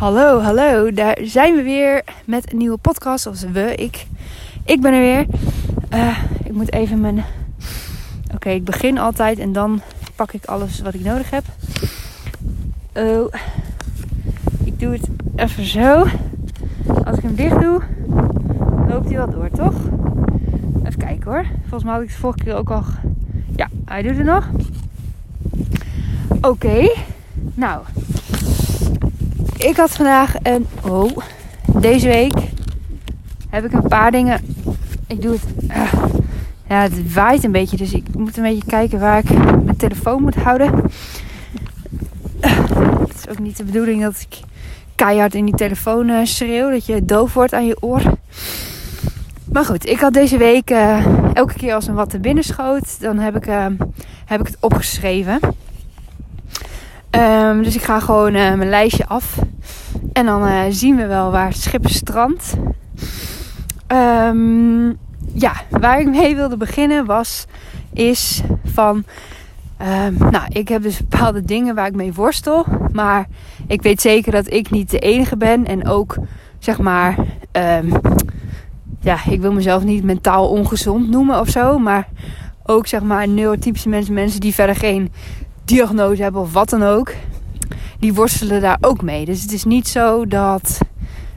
Hallo, hallo. Daar zijn we weer met een nieuwe podcast. Of we, ik. Ik ben er weer. Uh, ik moet even mijn... Oké, ik begin altijd en dan pak ik alles wat ik nodig heb. Oh. Ik doe het even zo. Als ik hem dicht doe, loopt hij wel door, toch? Even kijken hoor. Volgens mij had ik het vorige keer ook al... Ja, hij doet het nog. Oké. Nou, ik had vandaag een. Oh, deze week heb ik een paar dingen. Ik doe het. Uh, ja, het waait een beetje, dus ik moet een beetje kijken waar ik mijn telefoon moet houden. Uh, het is ook niet de bedoeling dat ik keihard in die telefoon uh, schreeuw, dat je doof wordt aan je oor. Maar goed, ik had deze week elke keer als een wat er binnen schoot, dan heb ik, heb ik het opgeschreven. Um, dus ik ga gewoon uh, mijn lijstje af. En dan uh, zien we wel waar het schip strandt. Um, ja, waar ik mee wilde beginnen was, is van... Um, nou, ik heb dus bepaalde dingen waar ik mee worstel. Maar ik weet zeker dat ik niet de enige ben. En ook, zeg maar... ja, ik wil mezelf niet mentaal ongezond noemen of zo. Maar ook, zeg maar, neurotypische mensen. Mensen die verder geen diagnose hebben of wat dan ook, die worstelen daar ook mee. Dus het is niet zo dat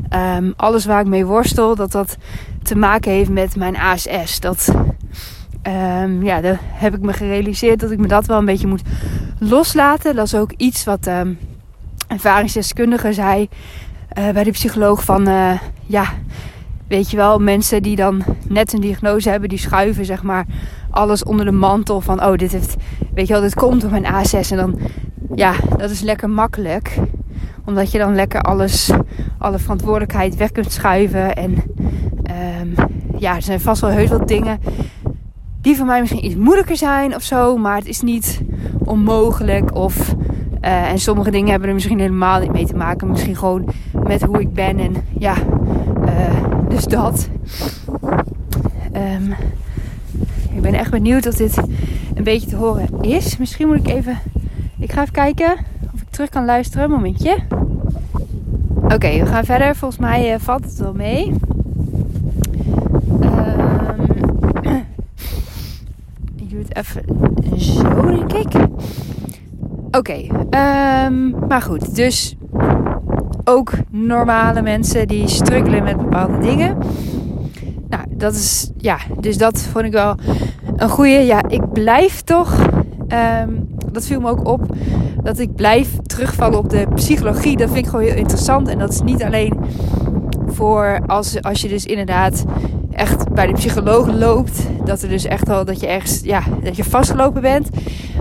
ehm, alles waar ik mee worstel, dat dat te maken heeft met mijn ASS. Dat, um, ja, daar heb ik me gerealiseerd dat ik me dat wel een beetje moet loslaten. Dat is ook iets wat um, ervaringsdeskundige zei uh, bij de psycholoog van, uh, ja, weet je wel, mensen die dan net een diagnose hebben, die schuiven zeg maar alles onder de mantel van, oh, dit heeft, weet je wel, dit komt door mijn A6. En dan, ja, dat is lekker makkelijk. Omdat je dan lekker alles, alle verantwoordelijkheid weg kunt schuiven. En um, ja, er zijn vast wel heel veel dingen die voor mij misschien iets moeilijker zijn of zo. Maar het is niet onmogelijk. Of, uh, en sommige dingen hebben er misschien helemaal niet mee te maken. Misschien gewoon met hoe ik ben. En ja, uh, dus dat. Ik ben echt benieuwd of dit een beetje te horen is. Misschien moet ik even. Ik ga even kijken of ik terug kan luisteren. Momentje. Oké, we gaan verder. Volgens mij uh, valt het wel mee. Um, ik doe het even zo, denk ik. Oké, um, maar goed. Dus ook normale mensen die struggelen met bepaalde dingen. Nou, dat is, ja, dus dat vond ik wel een goede. Ja, ik blijf toch, um, dat viel me ook op, dat ik blijf terugvallen op de psychologie. Dat vind ik gewoon heel interessant. En dat is niet alleen voor als, als je dus inderdaad echt bij de psycholoog loopt. Dat er dus echt al dat je ergens, ja, dat je vastgelopen bent.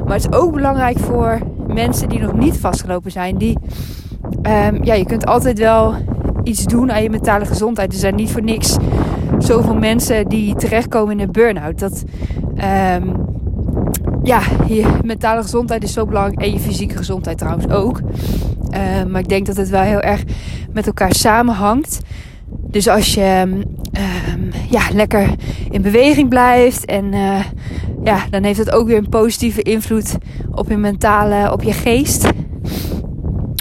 Maar het is ook belangrijk voor mensen die nog niet vastgelopen zijn. Die, um, ja, je kunt altijd wel iets doen aan je mentale gezondheid. Er zijn niet voor niks zoveel mensen die terechtkomen in een burn-out. Dat, um, ja, je mentale gezondheid is zo belangrijk. En je fysieke gezondheid trouwens ook. Uh, maar ik denk dat het wel heel erg met elkaar samenhangt. Dus als je um, ja, lekker in beweging blijft en uh, ja, dan heeft het ook weer een positieve invloed op je mentale, op je geest.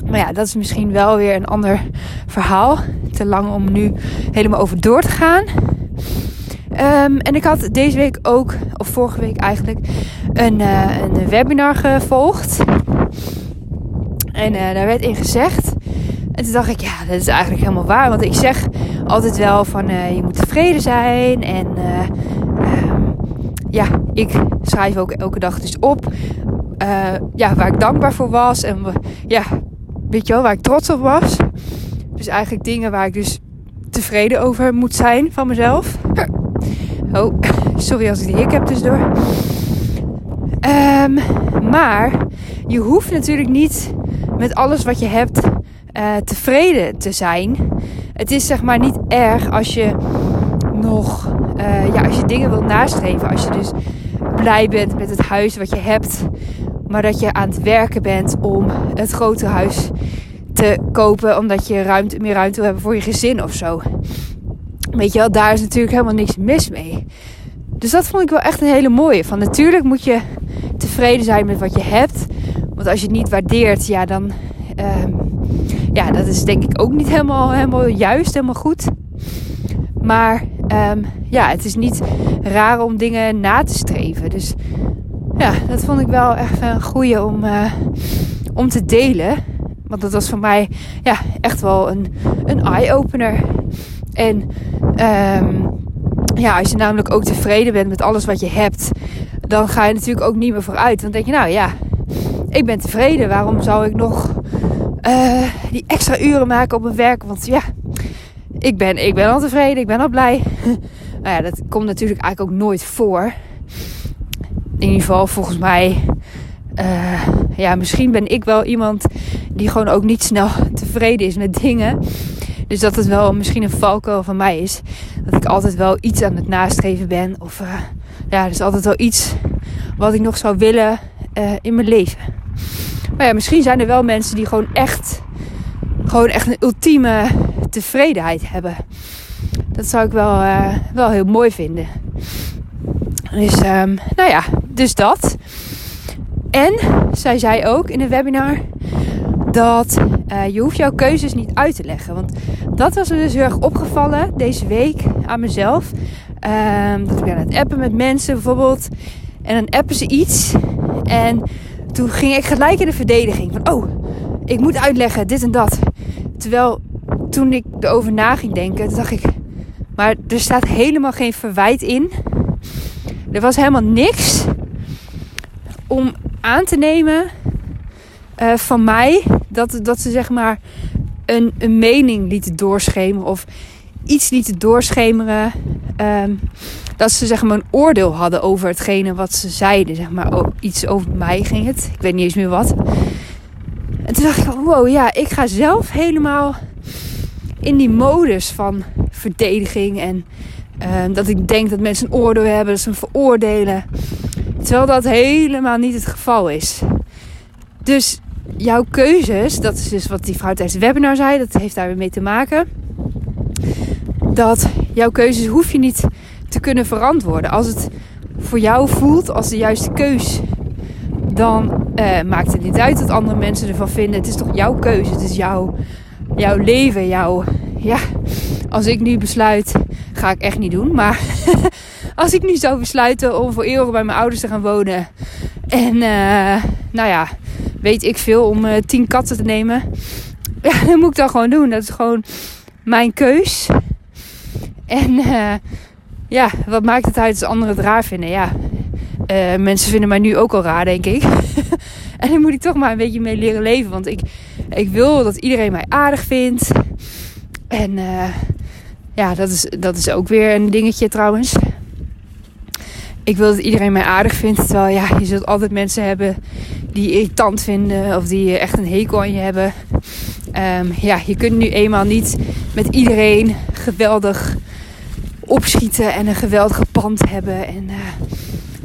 Maar ja, dat is misschien wel weer een ander verhaal. Te lang om nu helemaal over door te gaan. Um, en ik had deze week ook, of vorige week eigenlijk, een, uh, een webinar gevolgd. En uh, daar werd in gezegd. En toen dacht ik, ja, dat is eigenlijk helemaal waar. Want ik zeg altijd wel van uh, je moet tevreden zijn. En um, ja, ik schrijf ook elke dag dus op. ja, waar ik dankbaar voor was. En ja, weet je wel, waar ik trots op was. Dus eigenlijk dingen waar ik dus tevreden over moet zijn van mezelf. Oh, sorry als ik die hik heb tussendoor. Um, maar je hoeft natuurlijk niet met alles wat je hebt uh, tevreden te zijn. Het is zeg maar niet erg als je nog, uh, ja, als je dingen wilt nastreven. Als je dus blij bent met het huis wat je hebt. Maar dat je aan het werken bent om het grote huis te kopen. Omdat je ruimte, meer ruimte wil hebben voor je gezin of zo. Weet je wel, daar is natuurlijk helemaal niks mis mee. Dus dat vond ik wel echt een hele mooie. Van natuurlijk moet je tevreden zijn met wat je hebt. Want als je het niet waardeert, ja, dan, uh, ja, dat is denk ik ook niet helemaal, helemaal juist, helemaal goed. Maar um, ja, het is niet raar om dingen na te streven. Dus ja, dat vond ik wel echt een goede om, uh, om te delen. Want dat was voor mij ja, echt wel een, een eye-opener. En um, ja, als je namelijk ook tevreden bent met alles wat je hebt, dan ga je natuurlijk ook niet meer vooruit. Dan denk je, nou ja, ik ben tevreden. Waarom zou ik nog uh, die extra uren maken op mijn werk? Want ja, ik ben, ik ben al tevreden, ik ben al blij. nou ja, dat komt natuurlijk eigenlijk ook nooit voor. In ieder geval, volgens mij. Uh, ja, misschien ben ik wel iemand die gewoon ook niet snel tevreden is met dingen. Dus dat het wel misschien een valkuil van mij is. Dat ik altijd wel iets aan het nastreven ben. Of uh, ja, er is altijd wel iets wat ik nog zou willen uh, in mijn leven. Maar ja, misschien zijn er wel mensen die gewoon echt, gewoon echt een ultieme tevredenheid hebben. Dat zou ik wel, uh, wel heel mooi vinden. Dus, um, nou ja, dus dat. En zij zei ook in een webinar dat uh, je hoeft jouw keuzes niet uit te leggen. Want dat was me dus heel erg opgevallen deze week aan mezelf. Um, dat ik aan het appen met mensen bijvoorbeeld. En dan appen ze iets. En toen ging ik gelijk in de verdediging. Van oh, ik moet uitleggen dit en dat. Terwijl toen ik erover na ging denken, dacht ik... Maar er staat helemaal geen verwijt in. Er was helemaal niks om aan te nemen uh, van mij dat, dat ze zeg maar een, een mening lieten doorschemeren of iets lieten doorschemeren. Um, dat ze zeg maar een oordeel hadden over hetgene wat ze zeiden. Zeg maar oh, iets over mij ging het. Ik weet niet eens meer wat. En toen dacht ik, wow, ja, ik ga zelf helemaal in die modus van verdediging. En uh, dat ik denk dat mensen een oordeel hebben, dat ze me veroordelen. Terwijl dat helemaal niet het geval is. Dus jouw keuzes, dat is dus wat die vrouw tijdens het webinar zei, dat heeft daar weer mee te maken. Dat jouw keuzes hoef je niet te kunnen verantwoorden. Als het voor jou voelt als de juiste keus, dan uh, maakt het niet uit wat andere mensen ervan vinden. Het is toch jouw keuze, het is jouw, jouw leven, jouw. Ja, als ik nu besluit, ga ik echt niet doen, maar als ik nu zou besluiten om voor eeuwig bij mijn ouders te gaan wonen en uh, nou ja, weet ik veel, om uh, tien katten te nemen. Ja, dan moet ik dat gewoon doen. Dat is gewoon mijn keus. En uh, ja, wat maakt het uit als anderen het raar vinden? Ja, uh, mensen vinden mij nu ook al raar, denk ik. en daar moet ik toch maar een beetje mee leren leven. Want ik, ik wil dat iedereen mij aardig vindt. En ja, dat is, dat is ook weer een dingetje trouwens. Ik wil dat iedereen mij aardig vindt. Terwijl ja, je zult altijd mensen hebben die irritant vinden of die echt een hekel aan je hebben. Um, ja, je kunt nu eenmaal niet met iedereen geweldig opschieten en een geweldige pand hebben. En, uh,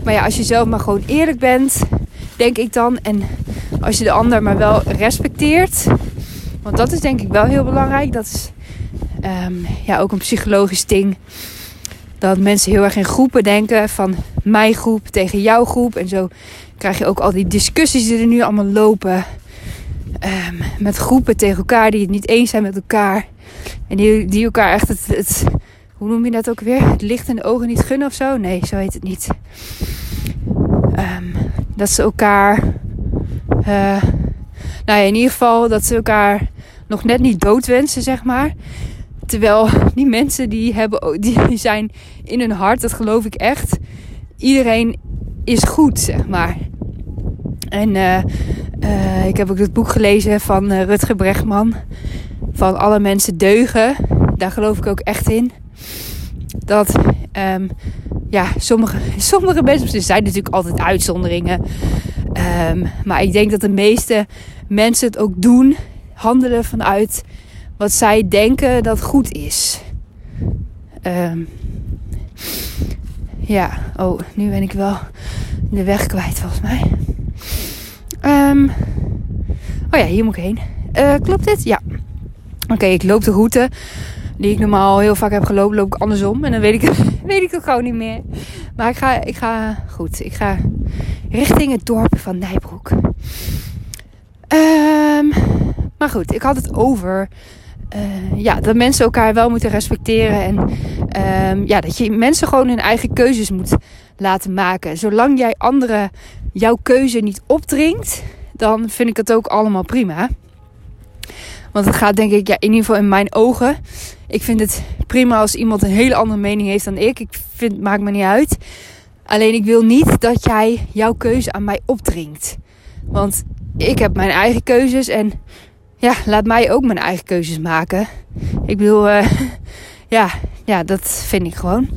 maar ja, als je zelf maar gewoon eerlijk bent, denk ik dan. En als je de ander maar wel respecteert. Want dat is denk ik wel heel belangrijk. Dat is um, ja, ook een psychologisch ding. Dat mensen heel erg in groepen denken van mijn groep tegen jouw groep. En zo krijg je ook al die discussies die er nu allemaal lopen. Um, met groepen tegen elkaar die het niet eens zijn met elkaar. En die, die elkaar echt het, Hoe noem je dat ook weer? Het licht in de ogen niet gunnen of zo? Nee, zo heet het niet. Um, dat ze elkaar. Uh, nou ja, in ieder geval dat ze elkaar nog net niet doodwensen, zeg maar. Terwijl die mensen die, hebben, die zijn in hun hart, dat geloof ik echt. Iedereen is goed, zeg maar. En uh, uh, ik heb ook het boek gelezen van uh, Rutger Brechtman. Van alle mensen deugen. Daar geloof ik ook echt in. Dat um, ja, sommige, sommige mensen, er zijn natuurlijk altijd uitzonderingen. Um, maar ik denk dat de meeste mensen het ook doen, handelen vanuit wat zij denken dat goed is. Um, ja, oh, nu ben ik wel de weg kwijt volgens mij. Um, oh ja, hier moet ik heen. Uh, klopt dit? Ja. Oké, ik loop de route die ik normaal heel vaak heb gelopen, loop ik andersom. En dan weet ik, weet ik het gewoon niet meer. Maar ik ga, ik ga goed. Ik ga richting het dorp van Nijbroek. Um, maar goed, ik had het over uh, ja, dat mensen elkaar wel moeten respecteren. En um, ja, dat je mensen gewoon hun eigen keuzes moet laten maken. Zolang jij anderen jouw keuze niet opdringt, dan vind ik het ook allemaal prima. Want het gaat denk ik, ja, in ieder geval in mijn ogen. Ik vind het prima als iemand een hele andere mening heeft dan ik. Ik vind, maakt me niet uit. Alleen ik wil niet dat jij jouw keuze aan mij opdringt. Want ik heb mijn eigen keuzes en ja, laat mij ook mijn eigen keuzes maken. Ik bedoel, uh, ja, ja, dat vind ik gewoon.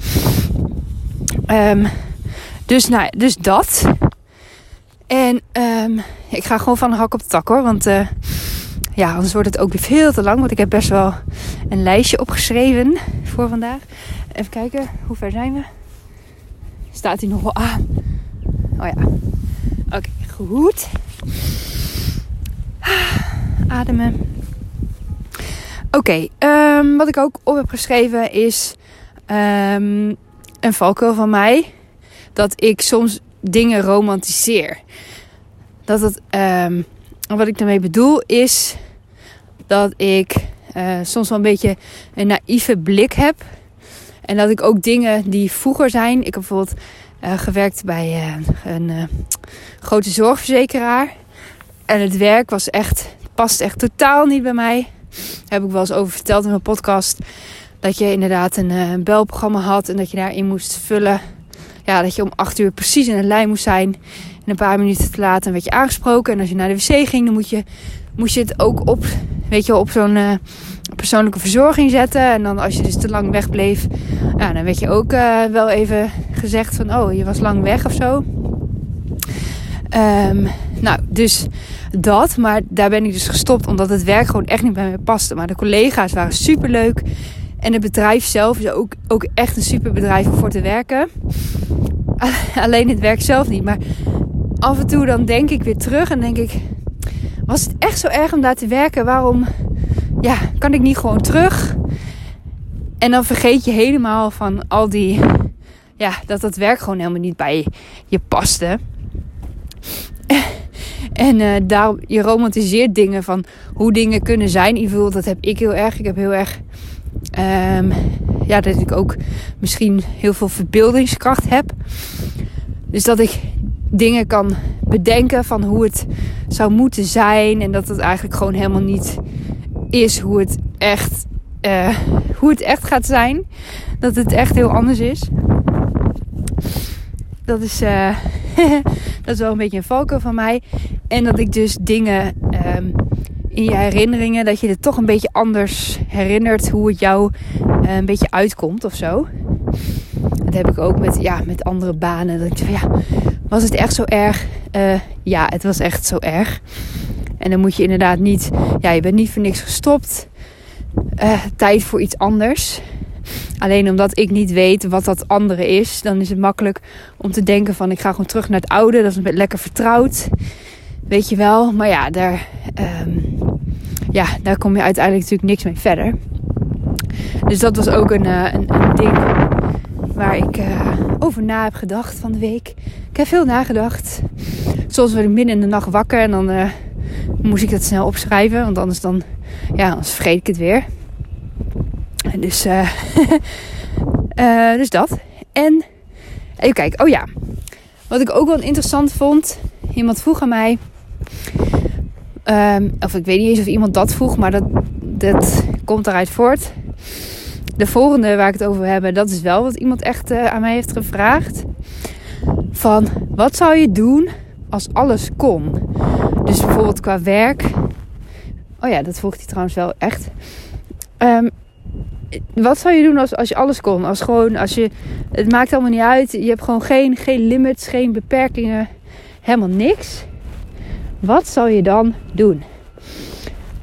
Um, dus, nou, dus dat. En um, ik ga gewoon van de hak op de tak hoor. Want uh, ja, anders wordt het ook weer veel te lang. Want ik heb best wel een lijstje opgeschreven voor vandaag. Even kijken, hoe ver zijn we? Staat hij nog wel aan? Oh ja. Oké, goed. Ademen. Oké, um, wat ik ook op heb geschreven is um, een valkuil van mij. Dat ik soms dingen romantiseer. Dat het, um, wat ik daarmee bedoel is dat ik uh, soms wel een beetje een naïeve blik heb. En dat ik ook dingen die vroeger zijn. Ik heb bijvoorbeeld uh, gewerkt bij uh, een grote zorgverzekeraar. En het werk was echt past echt totaal niet bij mij. Daar heb ik wel eens over verteld in mijn podcast. Dat je inderdaad een, uh, belprogramma had en dat je daarin moest vullen. Ja, dat je om acht uur precies in de lijn moest zijn. En een paar minuten te laat werd je aangesproken. En als je naar de wc ging, dan moet je, moest je het ook op, weet je, op zo'n uh, persoonlijke verzorging zetten. En dan als je dus te lang wegbleef, ja, dan werd je ook uh, wel even gezegd van... Oh, je was lang weg of zo. Um, nou, dus dat. Maar daar ben ik dus gestopt omdat het werk gewoon echt niet bij me paste. Maar de collega's waren super leuk. En het bedrijf zelf is ook, ook echt een super bedrijf om voor te werken. Alleen het werk zelf niet. Maar af en toe dan denk ik weer terug en denk ik... Was het echt zo erg om daar te werken? Waarom ja, kan ik niet gewoon terug? En dan vergeet je helemaal van al die... Ja, dat dat werk gewoon helemaal niet bij je paste. En uh, daar, je romantiseert dingen van hoe dingen kunnen zijn. Ieder geval, dat heb ik heel erg. Ik heb heel erg. Um, ja, dat ik ook misschien heel veel verbeeldingskracht heb. Dus dat ik dingen kan bedenken van hoe het zou moeten zijn. En dat het eigenlijk gewoon helemaal niet is hoe het echt, uh, hoe het echt gaat zijn. Dat het echt heel anders is. Dat is, uh, dat is wel een beetje een valkuil van mij. En dat ik dus dingen um, in je herinneringen, dat je het toch een beetje anders herinnert hoe het jou uh, een beetje uitkomt of zo. Dat heb ik ook met, ja, met andere banen. Dat ik van ja, was het echt zo erg? Uh, ja, het was echt zo erg. En dan moet je inderdaad niet, ja, je bent niet voor niks gestopt. Uh, tijd voor iets anders. Alleen omdat ik niet weet wat dat andere is, dan is het makkelijk om te denken van ik ga gewoon terug naar het oude. Dat is lekker vertrouwd. Weet je wel. Maar ja, daar, um, ja, daar kom je uiteindelijk natuurlijk niks mee verder. Dus dat was ook een, uh, een, ding waar ik uh, over na heb gedacht van de week. Ik heb veel nagedacht. Soms word ik midden in de nacht wakker en dan uh, moest ik dat snel opschrijven. Want anders dan, ja, anders vergeet ik het weer. Dus, uh, uh, dus dat. En even kijken. Oh ja. Wat ik ook wel interessant vond. Iemand vroeg aan mij. Um, of ik weet niet eens of iemand dat vroeg. Maar dat, dat komt eruit voort. De volgende waar ik het over hebben. Dat is wel wat iemand echt uh, aan mij heeft gevraagd. Van wat zou je doen als alles kon? Dus bijvoorbeeld qua werk. Oh ja, dat vroeg hij trouwens wel echt. Um, wat zou je doen als, als je alles kon? Als gewoon, als je, het maakt allemaal niet uit. Je hebt gewoon geen, geen limits, geen beperkingen. Helemaal niks. Wat zou je dan doen?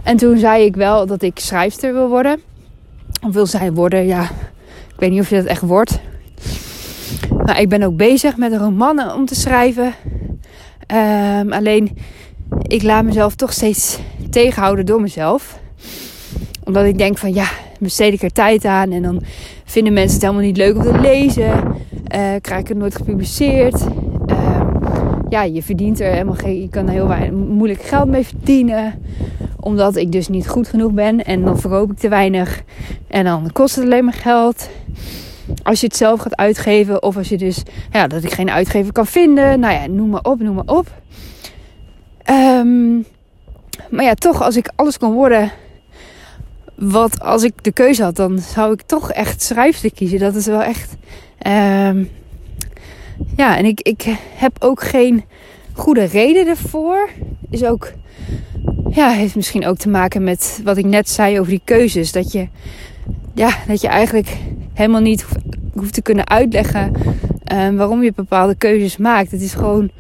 En toen zei ik wel dat ik schrijfster wil worden. Of wil zijn worden, ja. Ik weet niet of je dat echt wordt. Maar ik ben ook bezig met een roman om te schrijven. Um, alleen, ik laat mezelf toch steeds tegenhouden door mezelf. Omdat ik denk van, ja, besteed ik er tijd aan. En dan vinden mensen het helemaal niet leuk om te lezen. Uh, krijg ik het nooit gepubliceerd. Ja, je verdient er helemaal geen. Je kan er heel weinig, moeilijk geld mee verdienen. Omdat ik dus niet goed genoeg ben en dan verkoop ik te weinig. En dan kost het alleen maar geld. Als je het zelf gaat uitgeven of als je dus, ja, dat ik geen uitgever kan vinden. Nou ja, noem maar op, noem maar op. Um, maar ja, toch, als ik alles kon worden wat als ik de keuze had, dan zou ik toch echt schrijfster kiezen. Dat is wel echt. Um, ja, en ik, ik heb ook geen goede reden ervoor. Is ook. Ja, heeft misschien ook te maken met wat ik net zei over die keuzes. Dat je. Ja, dat je eigenlijk helemaal niet hoeft te kunnen uitleggen um, waarom je bepaalde keuzes maakt. Het is gewoon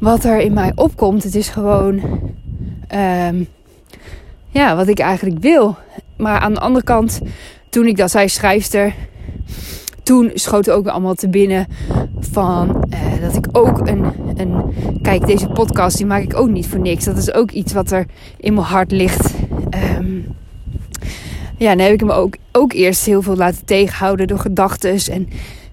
wat er in mij opkomt. Het is gewoon um, ja, wat ik eigenlijk wil. Maar aan de andere kant, toen ik dat zei, schrijfster, toen schoot ook allemaal te binnen van uh, dat ik ook een, een. Kijk, deze podcast die maak ik ook niet voor niks. Dat is ook iets wat er in mijn hart ligt. Um, ja, dan heb ik me ook, ook eerst heel veel laten tegenhouden door gedachten. En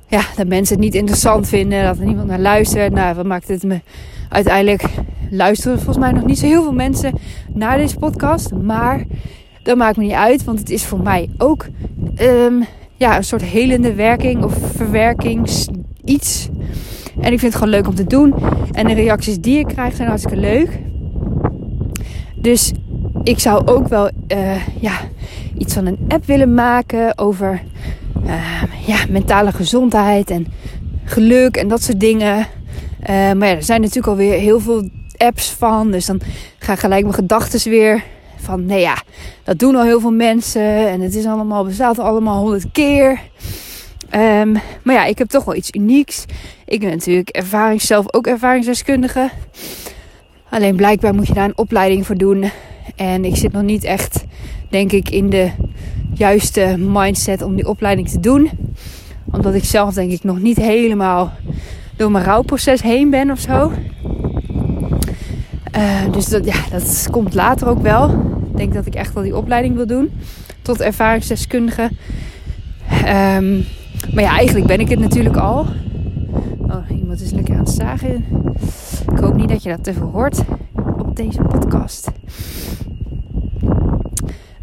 ja, dat mensen het niet interessant vinden, dat er niemand naar luistert. Nou, wat maakt het me uiteindelijk luisteren volgens mij nog niet zo heel veel mensen naar deze podcast. Maar dat maakt me niet uit, want het is voor mij ook um, ja, een soort helende werking of verwerkings iets. En ik vind het gewoon leuk om te doen. En de reacties die ik krijg zijn hartstikke leuk. Dus ik zou ook wel uh, ja, iets van een app willen maken over uh, ja, mentale gezondheid en geluk en dat soort dingen. Uh, maar ja, er zijn natuurlijk alweer heel veel apps van. Dus dan gaan gelijk mijn gedachten weer van, nee ja, dat doen al heel veel mensen. En het is allemaal, bestaat allemaal honderd keer. Um, maar ja, ik heb toch wel iets unieks. Ik ben natuurlijk ervarings, zelf ook ervaringsdeskundige. Alleen blijkbaar moet je daar een opleiding voor doen. En ik zit nog niet echt, denk ik, in de juiste mindset om die opleiding te doen. Omdat ik zelf denk ik nog niet helemaal door mijn rouwproces heen ben of zo. Uh, dus dat, ja, dat komt later ook wel. Denk dat ik echt wel die opleiding wil doen. Tot ervaringsdeskundige. Um, maar ja, eigenlijk ben ik het natuurlijk al. Oh, iemand is lekker aan het zagen. Ik hoop niet dat je dat te veel hoort op deze podcast.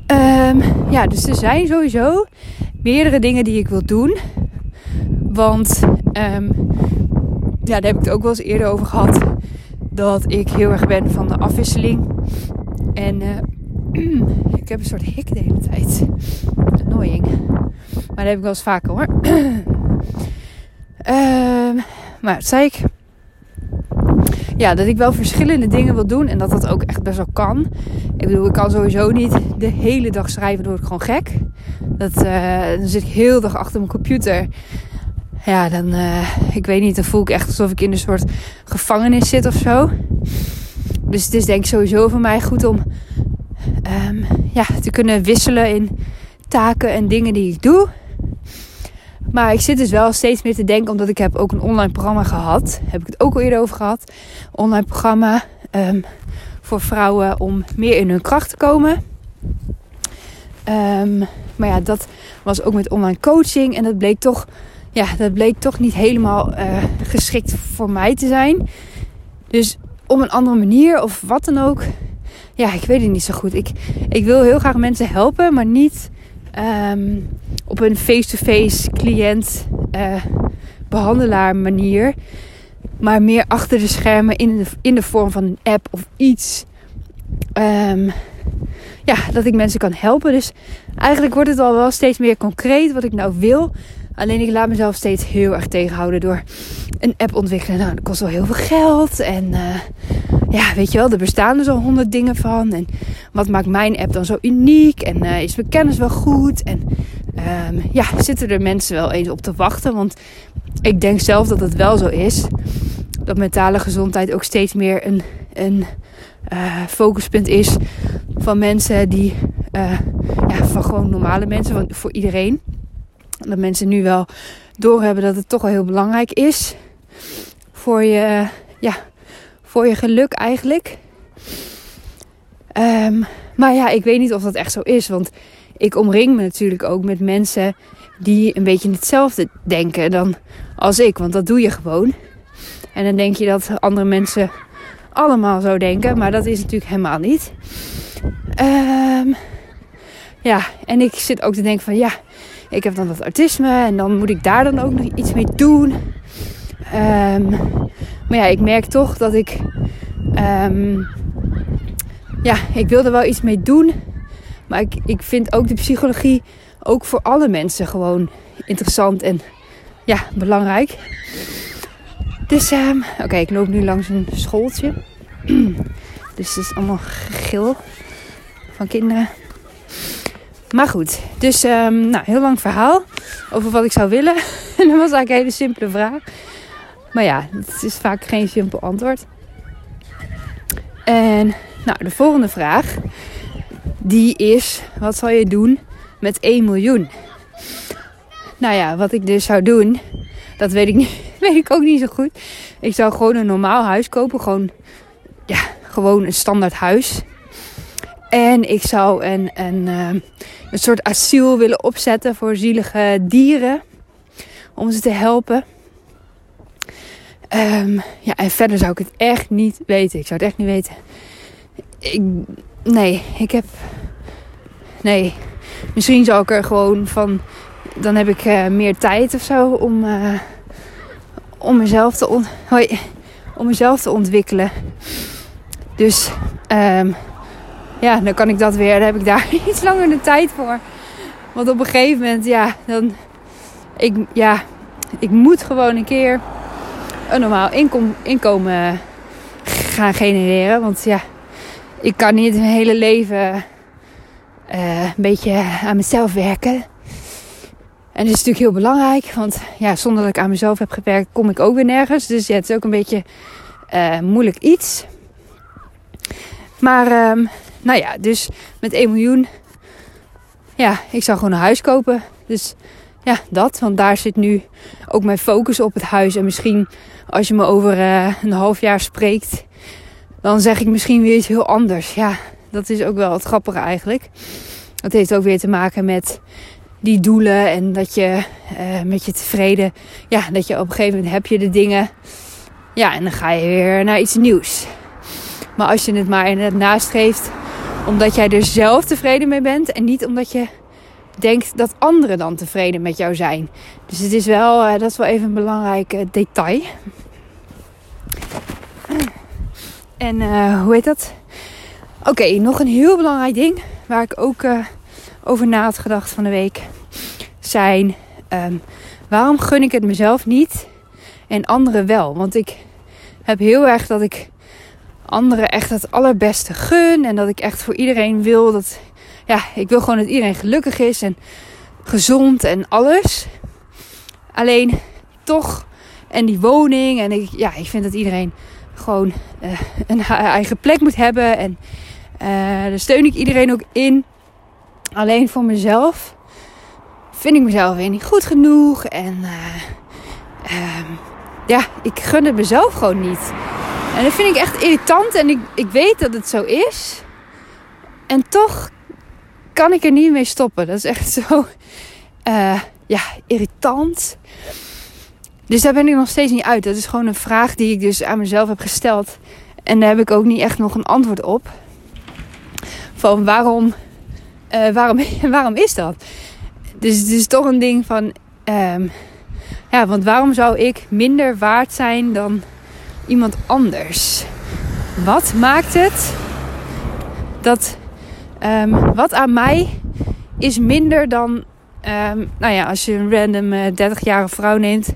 Um, ja, dus er zijn sowieso meerdere dingen die ik wil doen. Want um, ja, daar heb ik het ook wel eens eerder over gehad. Dat ik heel erg ben van de afwisseling. En uh, ik heb een soort hik de hele tijd. Annoying. Maar dat heb ik wel eens vaker hoor. um, maar zei ik. Ja, dat ik wel verschillende dingen wil doen en dat dat ook echt best wel kan. Ik bedoel, ik kan sowieso niet de hele dag schrijven, dan word ik gewoon gek. Dat, uh, dan zit ik heel dag achter mijn computer ja, dan, uh, ik weet niet, dan voel ik echt alsof ik in een soort gevangenis zit of zo. Dus het is denk ik sowieso voor mij goed om um, ja, te kunnen wisselen in taken en dingen die ik doe. Maar ik zit dus wel steeds meer te denken, omdat ik heb ook een online programma gehad. Heb ik het ook al eerder over gehad. Online programma um, voor vrouwen om meer in hun kracht te komen. Um, maar ja, dat was ook met online coaching. En dat bleek toch ja, dat bleek toch niet helemaal uh, geschikt voor mij te zijn. Dus op een andere manier of wat dan ook. Ja, ik weet het niet zo goed. Ik, ik wil heel graag mensen helpen, maar niet um, op een face-to-face cliënt uh, behandelaar manier. Maar meer achter de schermen in de, in de vorm van een app of iets. Um, ja, dat ik mensen kan helpen. Dus eigenlijk wordt het al wel steeds meer concreet wat ik nou wil. Alleen ik laat mezelf steeds heel erg tegenhouden door een app ontwikkelen. Nou, dat kost wel heel veel geld. En uh, ja, weet je wel, er bestaan dus al honderd dingen van. En wat maakt mijn app dan zo uniek? En uh, is mijn kennis wel goed? En um, ja, zitten er mensen wel eens op te wachten? Want ik denk zelf dat het wel zo is. Dat mentale gezondheid ook steeds meer een, een uh, focuspunt is van mensen die, ja, van gewoon normale mensen, van, voor iedereen dat mensen nu wel doorhebben dat het toch wel heel belangrijk is. Voor je, ja, voor je geluk eigenlijk. Um, maar ja, ik weet niet of dat echt zo is. Want ik omring me natuurlijk ook met mensen die een beetje hetzelfde denken dan als ik. Want dat doe je gewoon. En dan denk je dat andere mensen allemaal zo denken. Maar dat is natuurlijk helemaal niet. Ehm, ja, en ik zit ook te denken van ja, ik heb dan dat autisme en dan moet ik daar dan ook nog iets mee doen. Ehm, maar ja, ik merk toch dat ik. Um, ja, ik wil er wel iets mee doen. Maar ik, ik vind ook de psychologie ook voor alle mensen gewoon interessant en ja, belangrijk. Dus um, oké, ik loop nu langs een schooltje. dus het is allemaal gegil van kinderen. Maar goed, dus um, nou, heel lang verhaal over wat ik zou willen. en dat was eigenlijk een hele simpele vraag. Maar ja, het is vaak geen simpel antwoord. En nou, de volgende vraag, die is, wat zal je doen met 1 miljoen? Nou ja, wat ik dus zou doen, dat weet ik, niet, weet ik ook niet zo goed. Ik zou gewoon een normaal huis kopen, gewoon, ja, gewoon een standaard huis. En ik zou een, een, ehm, een soort asiel willen opzetten voor zielige dieren. Om ze te helpen. Um, ja, en verder zou ik het echt niet weten. Ik zou het echt niet weten. Ik, nee, ik heb. Nee. Misschien zou ik er gewoon van. Dan heb ik uh, meer tijd of zo om. Uh, om mezelf te hoi, om mezelf te ontwikkelen. Dus um, ja, dan kan ik dat weer. Dan heb ik daar iets langer de tijd voor. Want op een gegeven moment, ja, dan. Ik, ja, ik moet gewoon een keer een normaal inkom, inkomen gaan genereren. Want ja, ik kan niet mijn hele leven uh, een beetje aan mezelf werken. En dat is natuurlijk heel belangrijk. Want ja, zonder dat ik aan mezelf heb gewerkt, kom ik ook weer nergens. Dus ja, het is ook een beetje uh, moeilijk iets. Maar um, nou ja, dus met 1 miljoen. Ja, ik zou gewoon een huis kopen. Dus ja, dat. Want daar zit nu ook mijn focus op het huis. En misschien als je me over uh, een half jaar spreekt, dan zeg ik misschien weer iets heel anders. Ja, dat is ook wel het grappige eigenlijk. Dat heeft ook weer te maken met die doelen en dat je uh, met je tevreden, ja, dat je op een gegeven moment heb je de dingen. Ja, en dan ga je weer naar iets nieuws. Maar als je het maar inderdaad nastreeft omdat jij er zelf tevreden mee bent en niet omdat je denkt dat anderen dan tevreden met jou zijn. Dus het is wel, uh, dat is wel even een belangrijk uh, detail. En uh, hoe heet dat? Oké, nog een heel belangrijk ding waar ik ook over na had gedacht van de week. Zijn, um, waarom gun ik het mezelf niet en anderen wel? Want ik heb heel erg dat ik anderen echt het allerbeste gun. En dat ik echt voor iedereen wil dat. Ja, ik wil gewoon dat iedereen gelukkig is en gezond en alles. Alleen toch. En die woning. En ik, ja, ik vind dat iedereen gewoon uh, een eigen plek moet hebben. En uh, daar steun ik iedereen ook in. Alleen voor mezelf vind ik mezelf weer niet goed genoeg. En uh, ja, ik gun het mezelf gewoon niet. En dat vind ik echt irritant en ik, ik weet dat het zo is. En toch kan ik er niet mee stoppen. Dat is echt zo uh, ja, irritant. Dus daar ben ik nog steeds niet uit. Dat is gewoon een vraag die ik dus aan mezelf heb gesteld. En daar heb ik ook niet echt nog een antwoord op. Van waarom, uh, waarom, waarom is dat? Dus het is toch een ding van... Um, ja, want waarom zou ik minder waard zijn dan iemand anders. Wat maakt het dat um, wat aan mij is minder dan, um, nou ja, als je een random uh, eh, 30-jarige vrouw neemt, die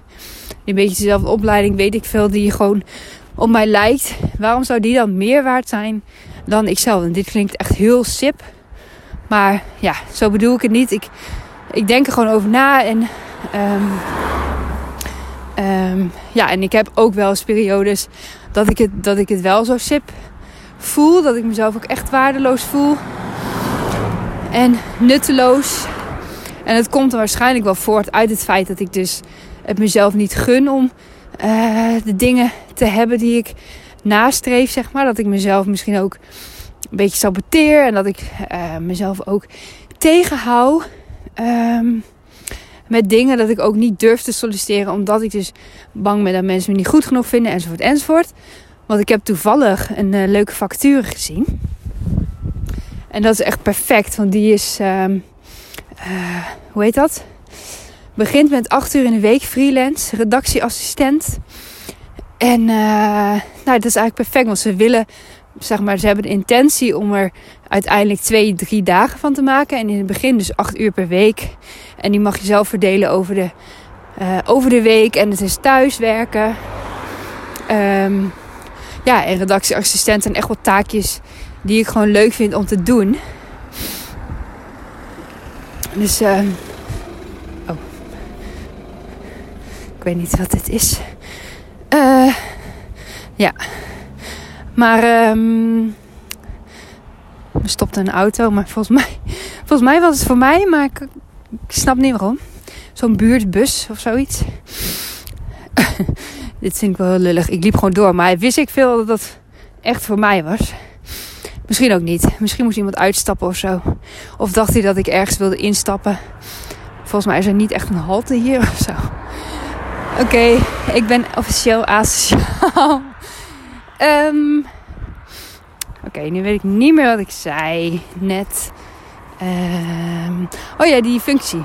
een beetje dezelfde opleiding, weet ik veel, die gewoon op mij lijkt. Waarom zou die dan meer waard zijn dan ikzelf? En dit klinkt echt heel sip, maar ja, zo bedoel ik het niet. Ik, ik denk er gewoon over na en um, Um, ja, en ik heb ook wel eens periodes dat ik, het, dat ik het wel zo sip voel. Dat ik mezelf ook echt waardeloos voel. En nutteloos. En het komt er waarschijnlijk wel voort uit het feit dat ik dus het mezelf niet gun om uh, de dingen te hebben die ik nastreef, zeg maar. Dat ik mezelf misschien ook een beetje saboteer. En dat ik uh, mezelf ook tegenhoud. Um, met dingen dat ik ook niet durf te solliciteren. Omdat ik dus bang ben dat mensen me niet goed genoeg vinden. Enzovoort enzovoort. Want ik heb toevallig een uh, leuke factuur gezien. En dat is echt perfect, want die is, ehm, eh, hoe heet dat? Begint met acht uur in de week freelance, redactieassistent. En uh, nou, dat is eigenlijk perfect, want ze willen, zeg maar, ze hebben de intentie om er uiteindelijk twee, drie dagen van te maken. En in het begin dus acht uur per week. En die mag je zelf verdelen over de, uh, over de week. En het is thuiswerken. Um, ja, en redactieassistent en echt wat taakjes die ik gewoon leuk vind om te doen. Dus, uh, oh. Ik weet niet wat dit is. Uh, ja. Maar, um, er stopte een auto, maar volgens mij, volgens mij was het voor mij, maar ik, ik snap niet waarom. Zo'n buurtbus of zoiets. Dit vind ik wel heel lullig. Ik liep gewoon door, maar wist ik veel dat dat echt voor mij was. Misschien ook niet. Misschien moest iemand uitstappen of zo. Of dacht hij dat ik ergens wilde instappen. Volgens mij is er niet echt een halte hier of zo. Oké, ik ben officieel asociaal. um, Oké, nu weet ik niet meer wat ik zei net. Um, oh ja, die functie.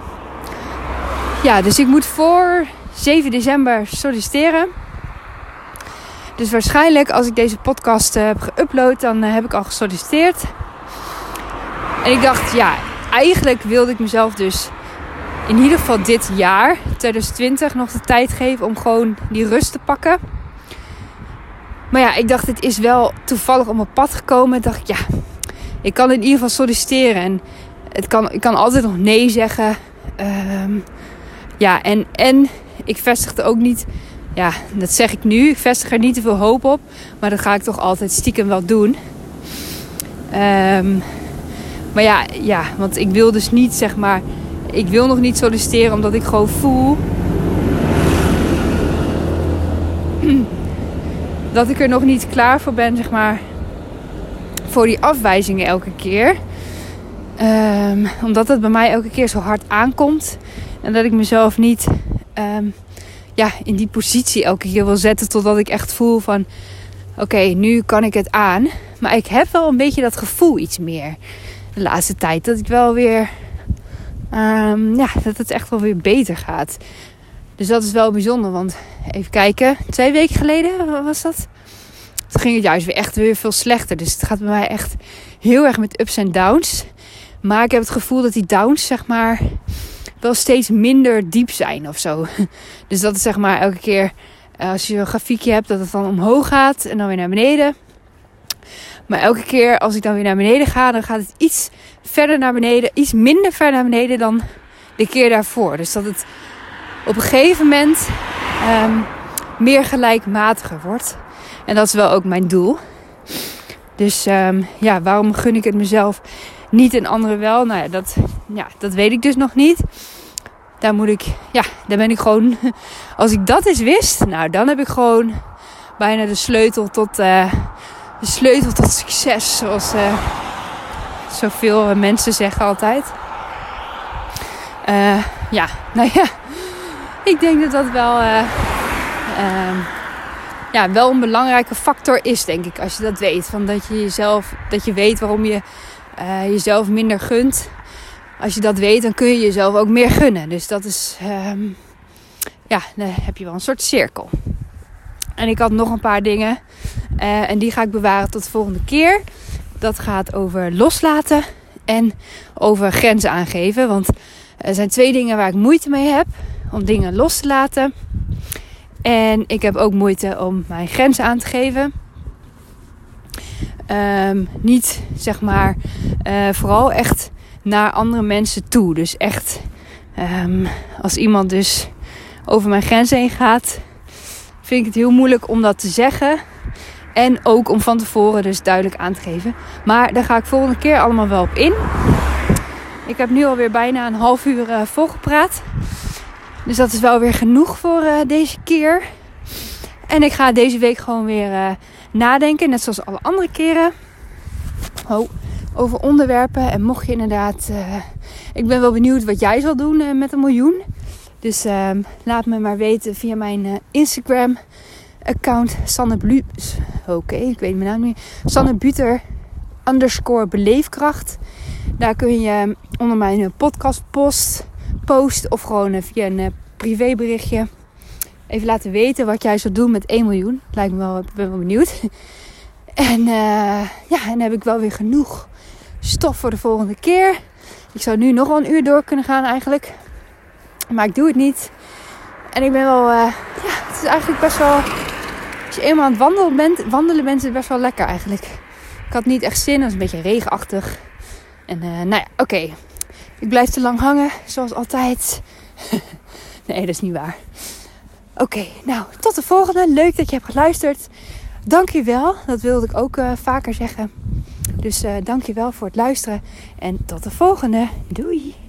Ja, dus ik moet voor 7 december solliciteren. Dus waarschijnlijk als ik deze podcast uh, heb geüpload, dan uh, heb ik al gesolliciteerd. En ik dacht, ja, eigenlijk wilde ik mezelf dus in ieder geval dit jaar, 2020, nog de tijd geven om gewoon die rust te pakken. Maar ja, ik dacht, het is wel toevallig op mijn pad gekomen. Ik dacht, ja, ik kan in ieder geval solliciteren. En het kan, ik kan altijd nog nee zeggen. Um, ja, en, en ik vestigde ook niet ja, dat zeg ik nu. Ik vestig er niet te veel hoop op. Maar dat ga ik toch altijd stiekem wel doen. Um, maar ja, ja, want ik wil dus niet, zeg maar... Ik wil nog niet solliciteren omdat ik gewoon voel... dat ik er nog niet klaar voor ben, zeg maar... Voor die afwijzingen elke keer. Um, omdat het bij mij elke keer zo hard aankomt. En dat ik mezelf niet... Um, ja, in die positie elke keer wil zetten. Totdat ik echt voel van oké, nu kan ik het aan. Maar ik heb wel een beetje dat gevoel iets meer de laatste tijd. Dat ik wel weer, um, ja, dat het echt wel weer beter gaat. Dus dat is wel bijzonder. Want even kijken, twee weken geleden was dat. Toen ging het juist weer echt weer veel slechter. Dus het gaat bij mij echt heel erg met ups en downs. Maar ik heb het gevoel dat die downs, zeg maar, wel steeds minder diep zijn of zo. Dus dat is zeg maar elke keer eh, als je een grafiekje hebt dat het dan omhoog gaat en dan weer naar beneden. Maar elke keer als ik dan weer naar beneden ga, dan gaat het iets verder naar beneden, iets minder ver naar beneden dan de keer daarvoor. Dus dat het op een gegeven moment um, meer gelijkmatiger wordt. En dat is wel ook mijn doel. Dus um, ja, waarom gun ik het mezelf niet en anderen wel? Nou ja, dat, ja, dat weet ik dus nog niet. Daar moet ik, ja, daar ben ik gewoon. Als ik dat eens wist, nou, dan heb ik gewoon bijna de sleutel tot, uh, de sleutel tot succes. Zoals uh, zoveel mensen zeggen altijd. Ja, nou ja, ik denk dat dat wel, ehm, ja, wel een belangrijke factor is, denk ik, als je dat weet. Van dat je jezelf, dat je weet waarom je jezelf minder gunt als je dat weet, dan kun je jezelf ook meer gunnen. Dus dat is, um, ja, dan heb je wel een soort cirkel. En ik had nog een paar dingen. Uh, en die ga ik bewaren tot de volgende keer. Dat gaat over loslaten en over grenzen aangeven. Want er zijn twee dingen waar ik moeite mee heb. Om dingen los te laten. En ik heb ook moeite om mijn grenzen aan te geven. Um, niet zeg maar, uh, vooral echt naar andere mensen toe. Dus echt, um, als iemand dus over mijn grens heen gaat, vind ik het heel moeilijk om dat te zeggen. En ook om van tevoren dus duidelijk aan te geven. Maar daar ga ik volgende keer allemaal wel op in. Ik heb nu alweer bijna een half uur uh, volgepraat. Dus dat is wel weer genoeg voor uh, deze keer. En ik ga deze week gewoon weer uh, nadenken. Net zoals alle andere keren. Oh, over onderwerpen. En mocht je inderdaad. Uh, ik ben wel benieuwd wat jij zal doen met een miljoen. Dus uh, laat me maar weten via mijn Instagram account. Sanne. Oké, ik weet mijn naam niet. Sanne Buter underscore beleefkracht. Daar kun je onder mijn podcast post, post of gewoon via een privéberichtje even laten weten wat jij zou doen met 1 miljoen. Lijkt me wel, ben wel benieuwd. En ja, en dan heb ik wel weer genoeg stof voor de volgende keer. Ik zou nu nog wel een uur door kunnen gaan eigenlijk. Maar ik doe het niet. En ik ben wel, uh, ja, het is eigenlijk best wel. Als je eenmaal aan het wandelen bent, wandelen bent, het best wel lekker eigenlijk. Ik had niet echt zin, het was een beetje regenachtig. En nou ja, oké. Ik blijf te lang hangen, zoals altijd. nee, dat is niet waar. Oké, nou, tot de volgende. Leuk dat je hebt geluisterd. Dankjewel, dat wilde ik ook uh, vaker zeggen. Dus uh, dankjewel voor het luisteren en tot de volgende. Doei!